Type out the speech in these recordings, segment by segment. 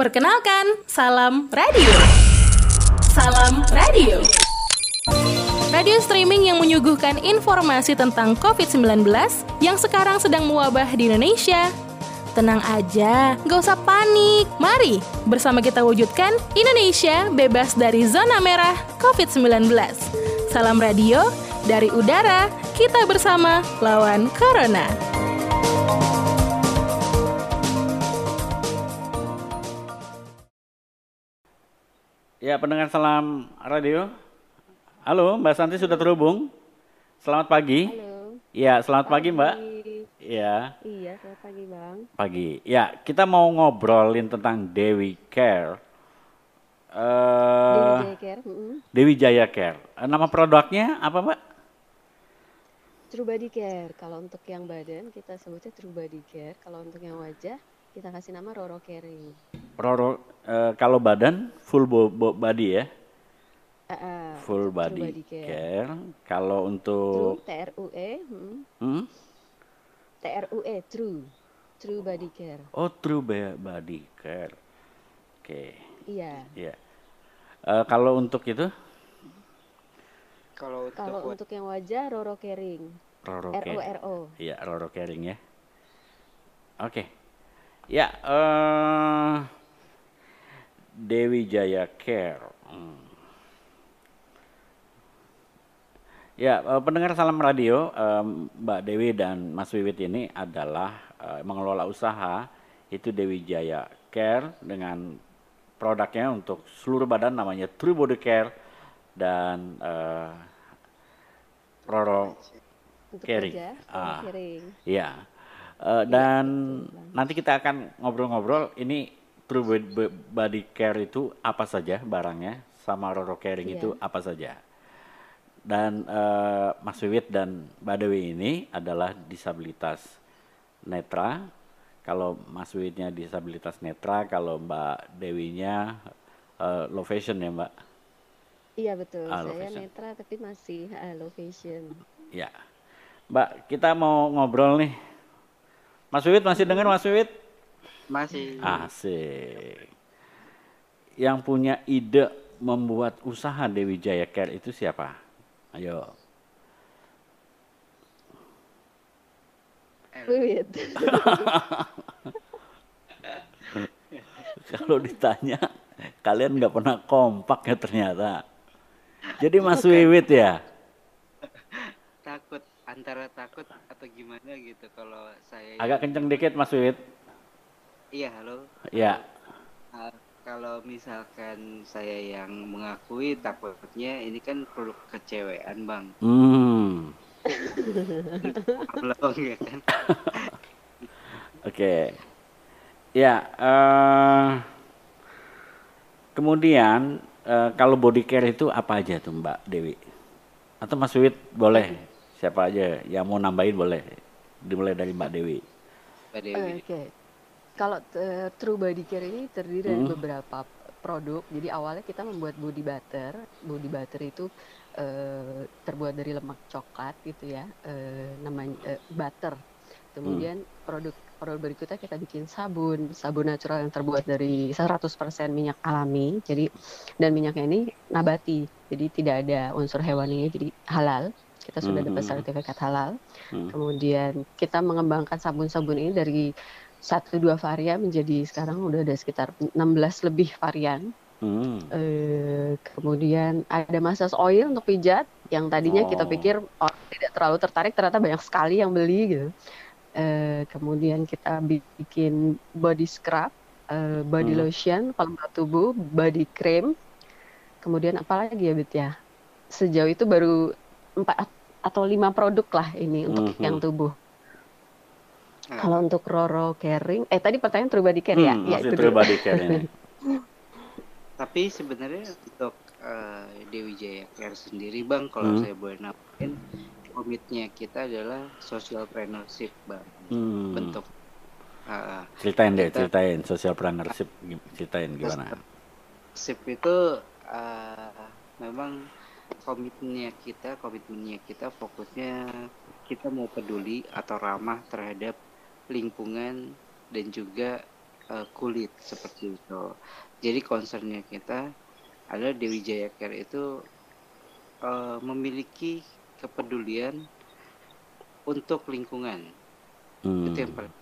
Perkenalkan, Salam Radio. Salam Radio. Radio streaming yang menyuguhkan informasi tentang COVID-19 yang sekarang sedang mewabah di Indonesia. Tenang aja, gak usah panik. Mari bersama kita wujudkan Indonesia bebas dari zona merah COVID-19. Salam radio dari udara, kita bersama lawan Corona. Ya, pendengar salam radio. Halo, Mbak Santi sudah terhubung. Selamat pagi. Halo. Ya, selamat pagi, Mbak. Ya, Iya, selamat pagi Bang. pagi. Ya, kita mau ngobrolin tentang Dewi Care. Dewi Eh, Jaya Care, mm-mm. Dewi Jaya Care. Eh, Nama produknya apa, Mbak? True Body Care. Kalau untuk yang badan kita sebutnya True Body Care. Kalau untuk yang wajah kita kasih nama Roro Caring. Roro, eh, kalau badan full bo- bo- body ya, Ah, ah, full True body, Body Care. care. Kalau True untuk, T R U E, mm, hmm? T R U E True. True Body Care. oh true body care. Oke, Iya. ya. Eh, kalau untuk itu, Kalau untuk Kalau untuk yang wajah Roro Caring. Roro R O. R O. Iya, Roro Caring ya. Oke. Ya, eh Dewi Jaya Care. Hmm. Ya, eh, pendengar salam radio, eh, Mbak Dewi dan Mas Wiwit ini adalah eh, mengelola usaha itu Dewi Jaya Care dengan produknya untuk seluruh badan namanya True Body Care dan eh, Roro Untuk Caring. Ah. Caring. Iya. Eh, dan nanti kita akan ngobrol-ngobrol ini True Bod- Bo- Body Care itu apa saja barangnya sama Roro Caring Iya. itu apa saja. Dan eh, Mas Wiwit dan Mbak Dewi ini adalah disabilitas netra. Kalau Mas Wiwitnya disabilitas netra, kalau Mbak Dewinya eh, low vision ya Mbak. Iya betul. Ah, Saya vision. netra tapi masih ah, low vision. Ya. Mbak, kita mau ngobrol nih. Mas Wiwit masih dengar Mas Wiwit? masih Asik. Yang punya ide membuat usaha Dewi Jaya Care itu siapa? Ayo. Wiwit. Kalau ditanya, kalian nggak pernah kompak ya ternyata. Jadi Mas Wiwit ya? Antara takut atau gimana gitu kalau saya Agak kenceng dikit Mas Wiwit. iya halo Ya. Ah, kalau misalkan saya yang mengakui takutnya ini kan produk kecewean bang Hmm. belum ya kan Oke. Ya, eh, kemudian eh, kalau body care itu apa aja tuh Mbak Dewi? Atau Mas Wiwit boleh, siapa aja yang mau nambahin boleh. Dimulai dari Mbak Dewi. Mbak Dewi Oke. Kalau eh, True Body Care ini terdiri dari Hmm. beberapa produk. Jadi awalnya kita membuat body butter. Body butter itu eh, terbuat dari lemak coklat gitu ya. Eh, namanya eh, butter. Kemudian produk produk berikutnya kita bikin sabun, sabun natural yang terbuat dari 100% minyak alami. Jadi dan minyaknya ini nabati. Jadi tidak ada unsur hewaninya jadi halal. Kita sudah dapat Mhm. sertifikat halal. Hmm. Kemudian kita mengembangkan sabun-sabun ini dari satu dua varian menjadi sekarang udah ada sekitar 16 lebih varian. Hmm. Eh, kemudian ada massage oil untuk pijat yang tadinya kita Oh. pikir orang tidak terlalu tertarik ternyata banyak sekali yang beli gitu. Eh, kemudian kita bikin body scrub, eh, body Hmm. lotion, pelembab tubuh, body cream. Kemudian apa lagi ya Bet ya? Sejauh itu baru empat atau lima produk lah ini untuk Mhm. yang tubuh. Ah, Kalau untuk Roro Caring, eh tadi pertanyaan True Body Care ya? Hmm, Ya, masih itu True. Body Care ini. tapi sebenarnya untuk eh, Dewi Jaya Care sendiri bang kalau Hmm. saya boleh nambahin komitnya kita adalah social partnership bang Hmm. bentuk ah, Ceritain deh, Kita- ceritain social partnership, ceritain gimana? SIP itu uh, memang komitmennya kita, komitmennya kita fokusnya kita mau peduli atau ramah terhadap lingkungan dan juga uh, kulit seperti itu. Jadi concernnya kita adalah Dewi Jaya Care itu uh, memiliki kepedulian untuk lingkungan. Hmm. Itu yang paling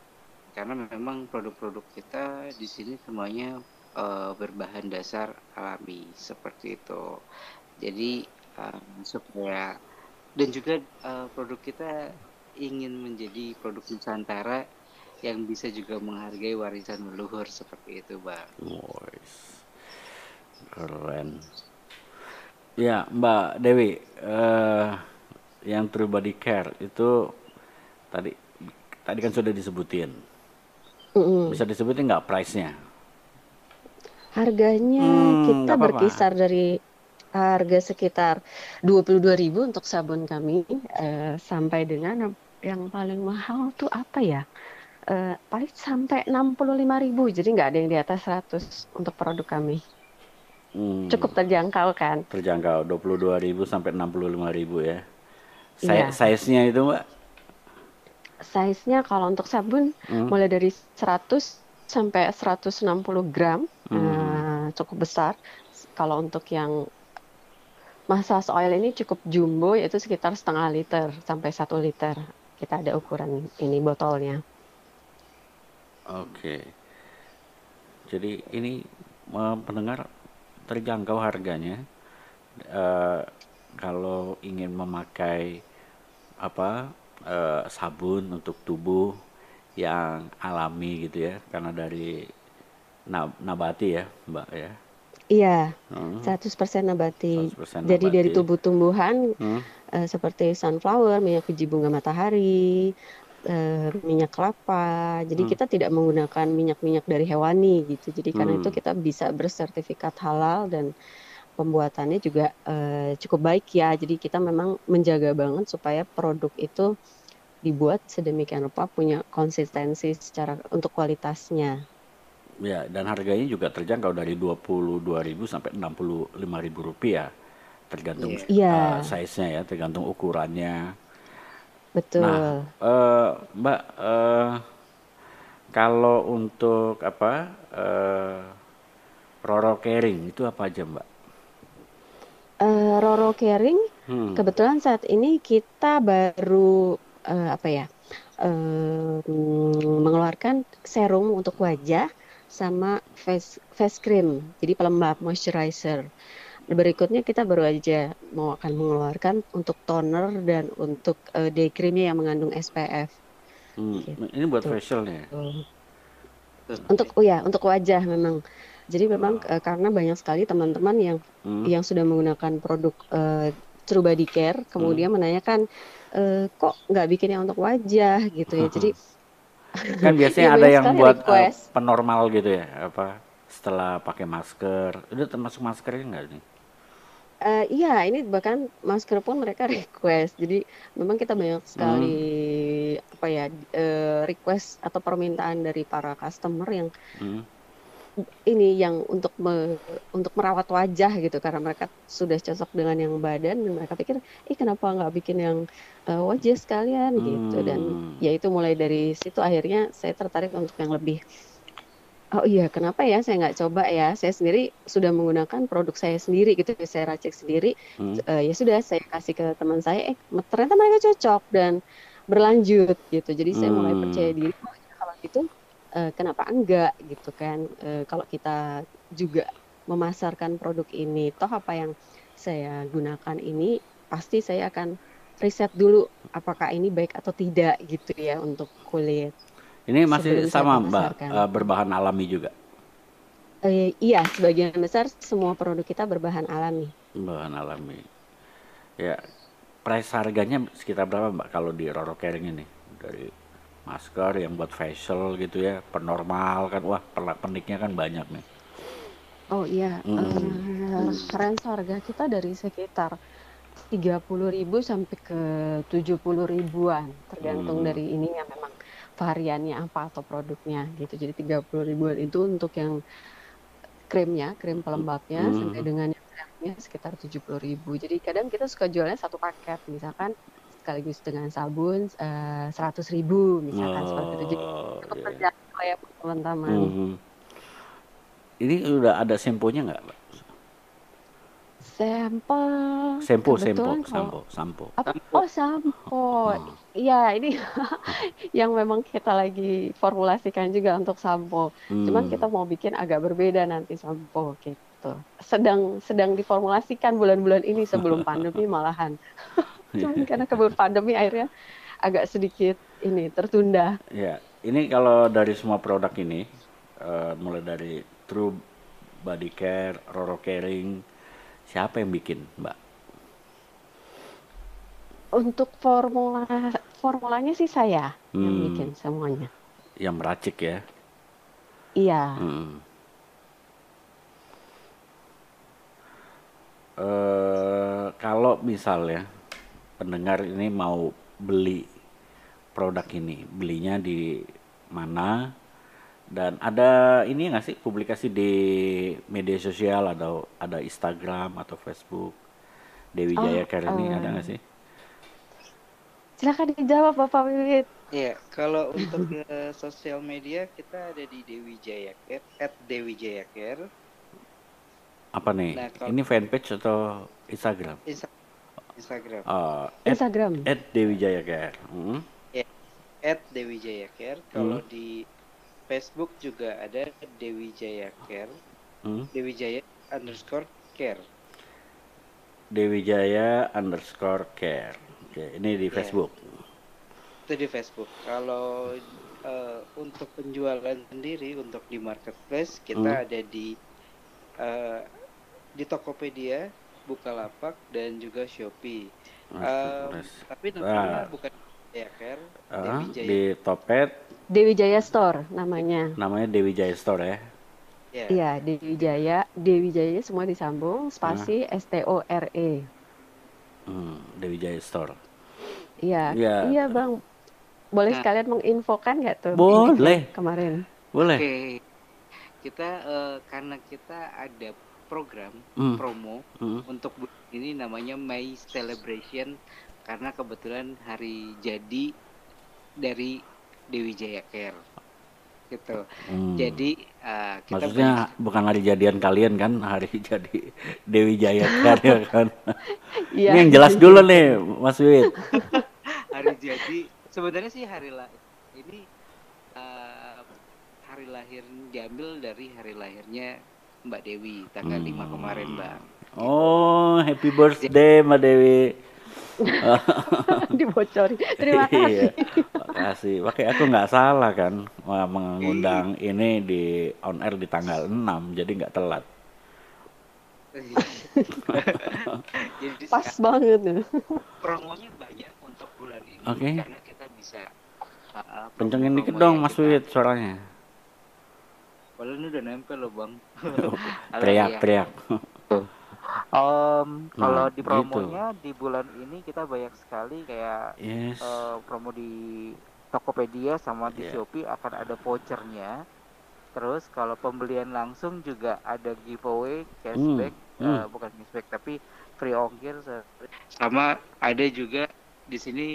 karena memang produk-produk kita di sini semuanya uh, berbahan dasar alami seperti itu. Jadi uh, supaya dan juga uh, produk kita ingin menjadi produk Nusantara yang bisa juga menghargai warisan leluhur seperti itu, Bang. Nice. Keren. Ya, Mbak Dewi, uh, yang True Body Care itu tadi tadi kan sudah disebutin. Mm -hmm. Bisa disebutin nggak price-nya? Harganya hmm, kita berkisar dari harga sekitar 22.000 untuk sabun kami uh, sampai dengan yang paling mahal tuh apa ya? Uh, paling sampai 65.000 jadi nggak ada yang di atas 100 untuk produk kami. Hmm. Cukup terjangkau kan? Terjangkau 22.000 sampai 65.000 ya. Saya, iya. Size-nya itu, Mbak? Size-nya kalau untuk sabun hmm. mulai dari 100 sampai 160 gram. Hmm. Uh, cukup besar. Kalau untuk yang massage oil ini cukup jumbo yaitu sekitar setengah liter sampai satu liter. Kita ada ukuran ini botolnya. Oke. Jadi ini pendengar terjangkau harganya. Uh, kalau ingin memakai apa uh, sabun untuk tubuh yang alami gitu ya karena dari nabati ya mbak ya Iya, hmm. 100% nabati. 100% Jadi dari tubuh tumbuhan hmm. uh, seperti sunflower, minyak biji bunga matahari, uh, minyak kelapa. Jadi hmm. kita tidak menggunakan minyak-minyak dari hewani gitu. Jadi karena hmm. itu kita bisa bersertifikat halal dan pembuatannya juga uh, cukup baik ya. Jadi kita memang menjaga banget supaya produk itu dibuat sedemikian rupa punya konsistensi secara untuk kualitasnya. Ya, dan harganya juga terjangkau dari 22.000 sampai 65.000 rupiah. Tergantung yeah. uh, size-nya ya, tergantung ukurannya. Betul. Nah, uh, Mbak, uh, kalau untuk apa uh, Roro Caring itu apa aja, Mbak? Uh, Roro Caring, hmm. kebetulan saat ini kita baru uh, apa ya, uh, mengeluarkan serum untuk wajah sama face face cream, jadi pelembab moisturizer. Berikutnya kita baru aja mau akan mengeluarkan untuk toner dan untuk uh, day creamnya yang mengandung SPF. Hmm, gitu. Ini buat facialnya. Untuk oh ya, untuk wajah memang. Jadi memang wow. uh, karena banyak sekali teman-teman yang hmm. yang sudah menggunakan produk uh, True Body Care, kemudian hmm. menanyakan e, kok nggak bikin yang untuk wajah gitu ya. Jadi kan biasanya ada yang buat uh, penormal gitu ya apa setelah pakai masker. Udah termasuk maskernya enggak nih? Uh, iya ini bahkan masker pun mereka request. Jadi memang kita banyak sekali hmm. apa ya uh, request atau permintaan dari para customer yang hmm ini yang untuk me, untuk merawat wajah gitu karena mereka sudah cocok dengan yang badan dan mereka pikir ih kenapa nggak bikin yang uh, wajah sekalian hmm. gitu dan hmm. ya itu mulai dari situ akhirnya saya tertarik untuk yang lebih oh iya kenapa ya saya nggak coba ya saya sendiri sudah menggunakan produk saya sendiri gitu saya racik sendiri hmm. uh, ya sudah saya kasih ke teman saya eh ternyata mereka cocok dan berlanjut gitu jadi hmm. saya mulai percaya diri oh, ya, kalau gitu uh, kenapa enggak gitu kan? Uh, kalau kita juga memasarkan produk ini toh apa yang saya gunakan ini pasti saya akan riset dulu apakah ini baik atau tidak gitu ya untuk kulit. Ini masih sama mbak uh, berbahan alami juga? Uh, iya sebagian besar semua produk kita berbahan alami. Bahan alami. Ya price harganya sekitar berapa mbak kalau di Roro Caring ini? Dari masker yang buat facial gitu ya penormal kan wah peniknya kan banyak nih oh iya mm. uh, range harga kita dari sekitar 30.000 sampai ke 70 ribuan tergantung mm. dari ininya memang variannya apa atau produknya gitu jadi 30 ribuan itu untuk yang krimnya krim pelembabnya mm. sampai dengan yang sekitar 70 ribu jadi kadang kita suka jualnya satu paket misalkan sekaligus dengan sabun eh, seratus ribu misalkan oh, seperti itu jadi cukup iya. lah ya teman-teman. Mhm. Ini udah ada semponya nggak? Sampel Sempo, sempo, kalau sampo, sampo. Oh, sampo. Oh. Iya, ini yang memang kita lagi formulasikan juga untuk sampo. Cuman Hmm. kita mau bikin agak berbeda nanti sampo gitu. Sedang sedang diformulasikan bulan-bulan ini sebelum pandemi malahan. Cuman karena keburu pandemi akhirnya agak sedikit ini tertunda. Ya, ini kalau dari semua produk ini, eh, mulai dari True Body Care, Roro Caring, siapa yang bikin, Mbak? Untuk formula formulanya sih saya yang Hmm. bikin semuanya. Yang meracik ya? Iya. Hmm. Eh, kalau misalnya pendengar ini mau beli produk ini, belinya di mana? Dan ada ini nggak sih publikasi di media sosial atau ada Instagram atau Facebook Dewi Oh, Jaya Care ini ada nggak sih? silakan dijawab Bapak Wiwit. Iya, kalau untuk ke sosial media kita ada di Dewi Jaya Care, at Dewi Jaya Care, Apa nih? Nah, kalau- Ini fanpage atau Instagram? Insta- Instagram, Eh, at, Instagram. at Dewi Jaya Care. Hmm. at Dewi Jaya Care. Kalau di Facebook juga ada Dewi Jaya Care, Hmm. Dewi Jaya underscore care. Dewi Jaya underscore care. Oke, ini di Iya. Facebook. Itu di Facebook. Kalau eh, untuk penjualan sendiri untuk di marketplace kita Hmm. ada di eh, di Tokopedia, Bukalapak dan juga Shopee. Mas. tapi namanya Ah. bukan Jaya Care, Ah, Dewi Jaya. di Topet Dewi Jaya Store namanya. namanya Dewi Jaya Store ya. Ya. Iya, Dewi Jaya, Dewi Jaya semua disambung, spasi S T O R E. Hmm, Dewi Jaya Store. Iya, Iya. iya Bang. Boleh Nah. sekalian menginfokan nggak tuh? Boleh. Kemarin. Boleh. Oke. Kita eh, karena kita ada program Hmm. promo Hmm. untuk ini namanya May Celebration karena kebetulan hari jadi dari Dewi Jaya Care gitu. Hmm. Jadi eh, kita Maksudnya bukan hari jadian kalian kan, hari jadi Dewi Jaya Care ya kan. Iya. Ini yang jelas dulu nih, Mas Wid. hari jadi sebenarnya sih hari lah ini eh, hari lahir diambil dari hari lahirnya Mbak Dewi tanggal 5 Hmm. kemarin Bang. Oh, happy birthday Mbak Dewi. Dibocori. Terima Iya, kasih. makasih. Pakai aku nggak salah kan mengundang ini di on air di tanggal 6, jadi nggak telat. Jadi Pas banget. promonya banyak untuk bulan ini Oke. karena kita bisa uh, promo-promo dikit dong Mas Wid suaranya. Padahal ini udah nempel loh bang. Halo, Teriak, iya. teriak. Om, kalau Nah, di gitu. promonya di bulan ini kita banyak sekali kayak Yes. eh, promo di Tokopedia sama di Iya. Shopee akan ada vouchernya. Terus kalau pembelian langsung juga ada giveaway cashback, Hmm, eh, hmm. bukan cashback tapi free ongkir. Sama ada juga di sini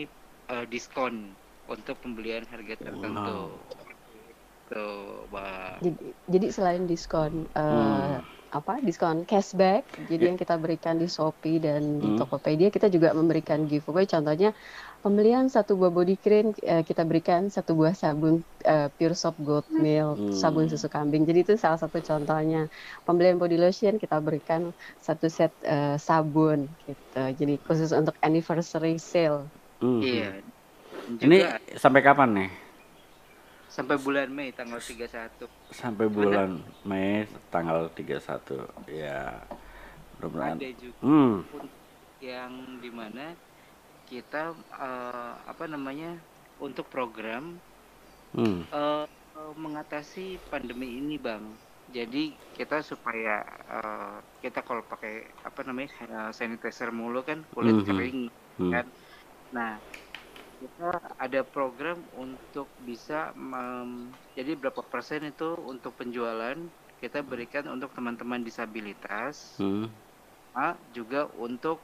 uh, diskon untuk pembelian harga tertentu. Tuh, bang. Jadi, jadi selain diskon eh, Hmm. apa diskon cashback, jadi yang kita berikan di Shopee dan di Hmm. Tokopedia kita juga memberikan giveaway. Contohnya pembelian satu buah body cream eh, kita berikan satu buah sabun eh, Pure Soap Gold Milk, Hmm. sabun susu kambing. Jadi itu salah satu contohnya. Pembelian body lotion kita berikan satu set eh, sabun gitu. Jadi khusus untuk anniversary sale. Hmm. Iya. Dan Ini Juga sampai kapan nih? Sampai bulan Mei tanggal 31. Sampai bulan Mei tanggal 31. Ya. Mudah-mudahan. Ada juga Hmm. yang di mana kita uh, apa namanya untuk program Hmm. eh, mengatasi pandemi ini bang jadi kita supaya eh, kita kalau pakai apa namanya eh, sanitizer mulu kan kulit Mhm. kering Hmm. kan nah kita ada program untuk bisa mem- jadi berapa persen itu untuk penjualan kita berikan untuk teman-teman disabilitas Hmm. Ah, juga untuk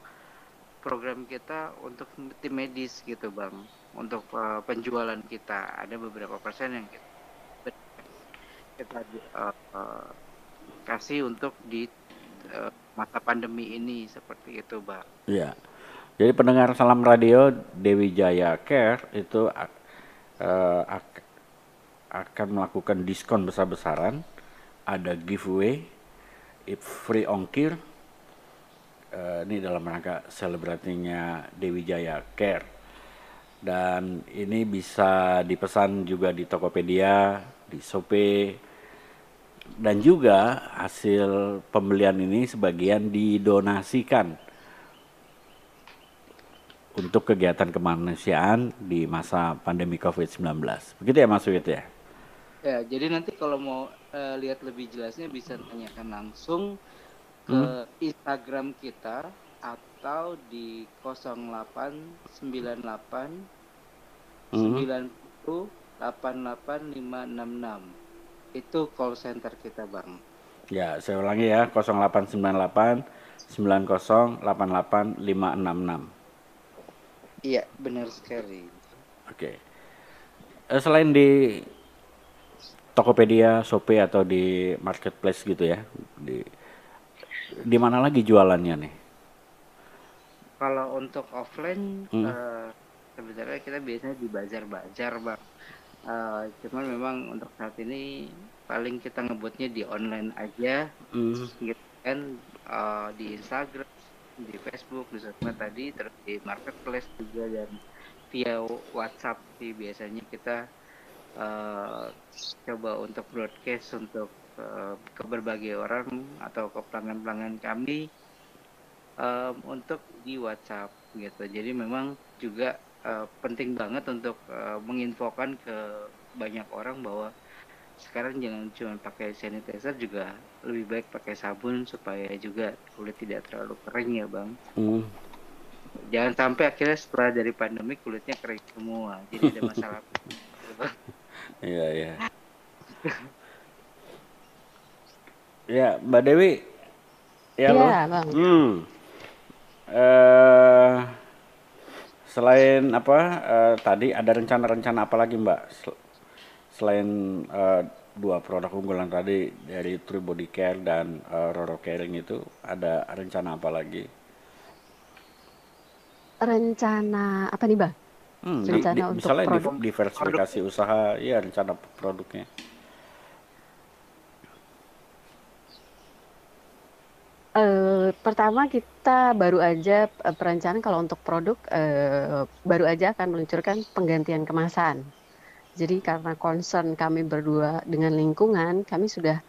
program kita untuk tim medis gitu bang untuk eh, penjualan kita ada beberapa persen yang kita kita uh, uh, kasih untuk di uh, masa pandemi ini seperti itu, Bang. Iya. Jadi pendengar Salam Radio Dewi Jaya Care itu uh, akan melakukan diskon besar-besaran, ada giveaway, free ongkir. Uh, ini dalam rangka selebratinya Dewi Jaya Care. Dan ini bisa dipesan juga di Tokopedia, di Shopee, dan juga hasil pembelian ini sebagian didonasikan untuk kegiatan kemanusiaan di masa pandemi COVID-19. Begitu ya Mas Wit ya? Ya, jadi nanti kalau mau uh, lihat lebih jelasnya bisa tanyakan langsung ke hmm. Instagram kita atau di 0898 hmm. 90 88566. Itu call center kita, Bang. Ya, saya ulangi ya, 0898 9088 566. Iya, benar sekali. Oke. Eh, selain di Tokopedia, Shopee atau di marketplace gitu ya, di di mana lagi jualannya nih? Kalau untuk offline, hmm. uh, sebenarnya kita biasanya di bazar-bazar, bang. Uh, cuman memang untuk saat ini paling kita ngebutnya di online aja, hmm. gitu kan uh, di Instagram di Facebook di sosmed tadi terus di marketplace juga dan via WhatsApp sih biasanya kita uh, coba untuk broadcast untuk uh, ke berbagai orang atau ke pelanggan-pelanggan kami um, untuk di WhatsApp gitu. Jadi memang juga uh, penting banget untuk uh, menginfokan ke banyak orang bahwa sekarang jangan cuma pakai sanitizer juga lebih baik pakai sabun supaya juga kulit tidak terlalu kering ya bang. Hmm. jangan sampai akhirnya setelah dari pandemi kulitnya kering semua jadi ada masalah. Iya iya. Ya mbak Dewi. Ya, ya bang. Hmm. uh, selain apa uh, tadi ada rencana-rencana apa lagi mbak selain uh, dua produk unggulan tadi dari True Body Care dan uh, Roro Caring itu ada rencana apa lagi? Rencana apa nih bang? Hmm, rencana di, di, untuk misalnya produk? diversifikasi produk. usaha, ya rencana produknya. Uh, pertama kita baru aja uh, perencanaan kalau untuk produk uh, baru aja akan meluncurkan penggantian kemasan. Jadi karena concern kami berdua dengan lingkungan, kami sudah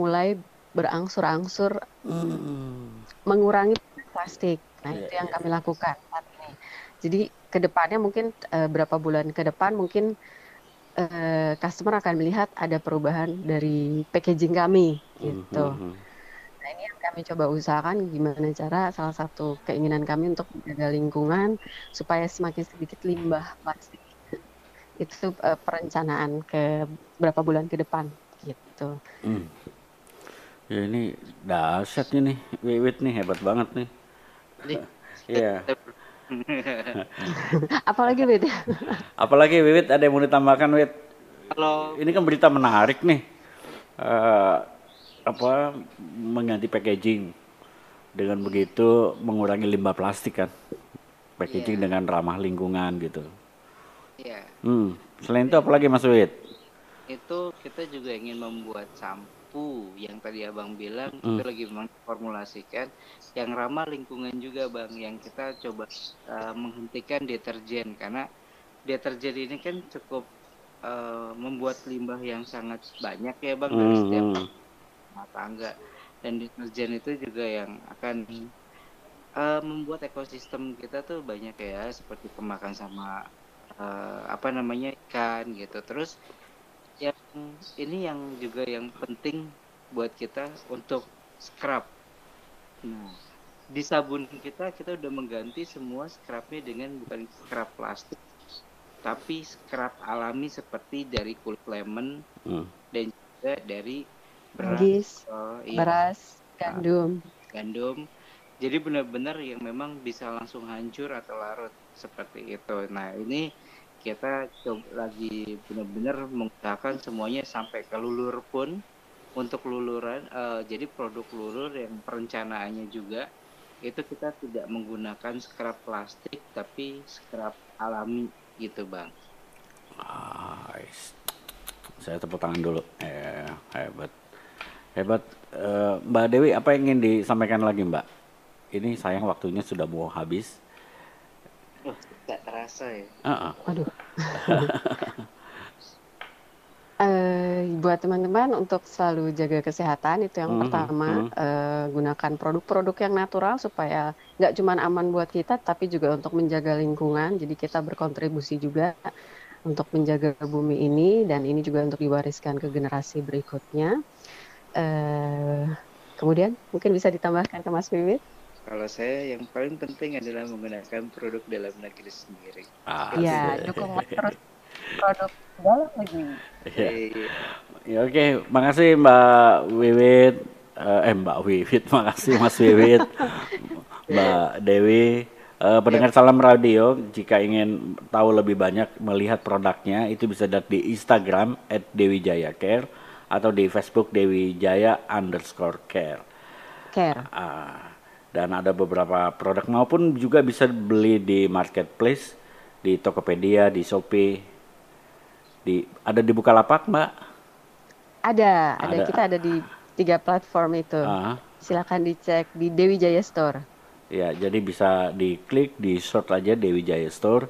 mulai berangsur-angsur hmm. mengurangi plastik. Nah, yeah, itu yang yeah. kami lakukan saat ini. Jadi ke depannya mungkin uh, berapa bulan ke depan mungkin uh, customer akan melihat ada perubahan dari packaging kami gitu. Mm -hmm. Nah, ini yang kami coba usahakan gimana cara salah satu keinginan kami untuk menjaga lingkungan supaya semakin sedikit limbah plastik itu uh, perencanaan ke berapa bulan ke depan gitu. Hmm. Ya ini dahsyat ini Wiwit nih hebat banget nih. Iya. Apalagi Wit? Apalagi Wiwit ada yang mau ditambahkan Wit? Halo. Ini kan berita menarik nih. Uh, apa mengganti packaging dengan begitu mengurangi limbah plastik kan packaging yeah. dengan ramah lingkungan gitu Iya. Hmm. Selain itu apa lagi Mas Wid? Itu kita juga ingin membuat sampo yang tadi Abang bilang hmm. itu lagi memformulasikan yang ramah lingkungan juga Bang yang kita coba uh, menghentikan deterjen karena deterjen ini kan cukup uh, membuat limbah yang sangat banyak ya Bang dari hmm. setiap hmm. rumah tangga dan deterjen itu juga yang akan uh, membuat ekosistem kita tuh banyak ya seperti kemakan sama uh, apa namanya ikan gitu. Terus yang ini yang juga yang penting buat kita untuk scrub. Nah di sabun kita kita udah mengganti semua scrubnya dengan bukan scrub plastik tapi scrub alami seperti dari kulit lemon hmm. dan juga dari beras. Uh, iya, beras gandum. gandum. Jadi benar-benar yang memang bisa langsung hancur atau larut seperti itu. Nah ini kita coba lagi benar-benar menggunakan semuanya sampai ke lulur pun untuk luluran uh, jadi produk lulur yang perencanaannya juga itu kita tidak menggunakan scrap plastik tapi scrap alami gitu bang. Ah, saya tepuk tangan dulu. Eh, hebat, hebat. Uh, Mbak Dewi, apa yang ingin disampaikan lagi Mbak? Ini sayang waktunya sudah mau habis. Oh, tidak terasa ya. Uh -uh. Aduh. Uh, buat teman-teman untuk selalu jaga kesehatan itu yang mm -hmm. pertama mm -hmm. uh, gunakan produk-produk yang natural supaya nggak cuma aman buat kita tapi juga untuk menjaga lingkungan jadi kita berkontribusi juga untuk menjaga bumi ini dan ini juga untuk diwariskan ke generasi berikutnya uh, kemudian mungkin bisa ditambahkan ke Mas Wiwit kalau saya yang paling penting adalah menggunakan produk dalam negeri sendiri. Ah, ya, dukung terus produk dalam negeri. Ya. ya oke, okay. makasih Mbak Wiwit, uh, eh Mbak Wiwit, makasih Mas Wiwit, Mbak Dewi. Uh, pendengar ya. salam radio, jika ingin tahu lebih banyak melihat produknya, itu bisa lihat di Instagram @dewijayacare atau di Facebook Dewi Jaya underscore care. Care. Uh, dan ada beberapa produk maupun juga bisa beli di marketplace, di Tokopedia, di Shopee, di ada di Bukalapak, Mbak? Ada, ada, ada. Kita ada di tiga platform itu. Uh. Silakan dicek di Dewi Jaya Store. Ya, jadi bisa diklik di short aja Dewi Jaya Store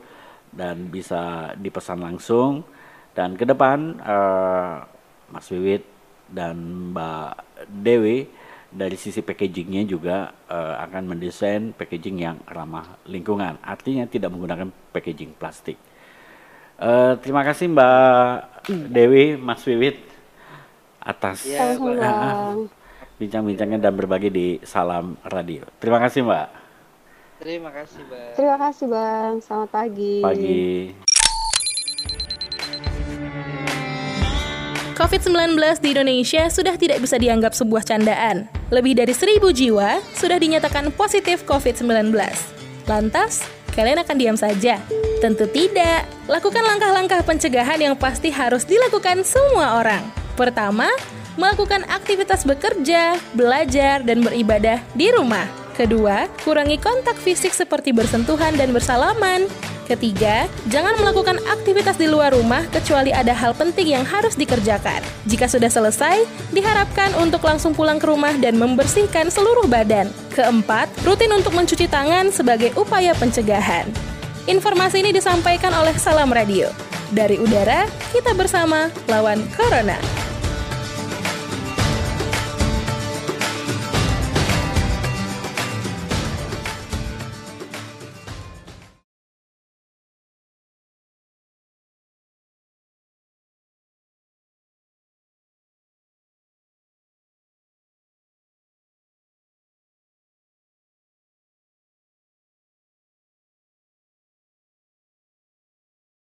dan bisa dipesan langsung. Dan ke depan uh, Mas Wiwit dan Mbak Dewi dari sisi packagingnya juga uh, akan mendesain packaging yang ramah lingkungan. Artinya tidak menggunakan packaging plastik. Uh, terima kasih Mbak Dewi, Mas Wiwit atas ya, uh, bincang-bincangnya dan berbagi di Salam Radio. Terima kasih Mbak. Terima kasih Bang. Terima kasih Bang. Selamat pagi. Pagi. COVID-19 di Indonesia sudah tidak bisa dianggap sebuah candaan. Lebih dari seribu jiwa sudah dinyatakan positif COVID-19. Lantas, kalian akan diam saja? Tentu tidak. Lakukan langkah-langkah pencegahan yang pasti harus dilakukan semua orang. Pertama, melakukan aktivitas bekerja, belajar, dan beribadah di rumah. Kedua, kurangi kontak fisik seperti bersentuhan dan bersalaman. Ketiga, jangan melakukan aktivitas di luar rumah kecuali ada hal penting yang harus dikerjakan. Jika sudah selesai, diharapkan untuk langsung pulang ke rumah dan membersihkan seluruh badan. Keempat, rutin untuk mencuci tangan sebagai upaya pencegahan. Informasi ini disampaikan oleh Salam Radio. Dari udara, kita bersama lawan Corona.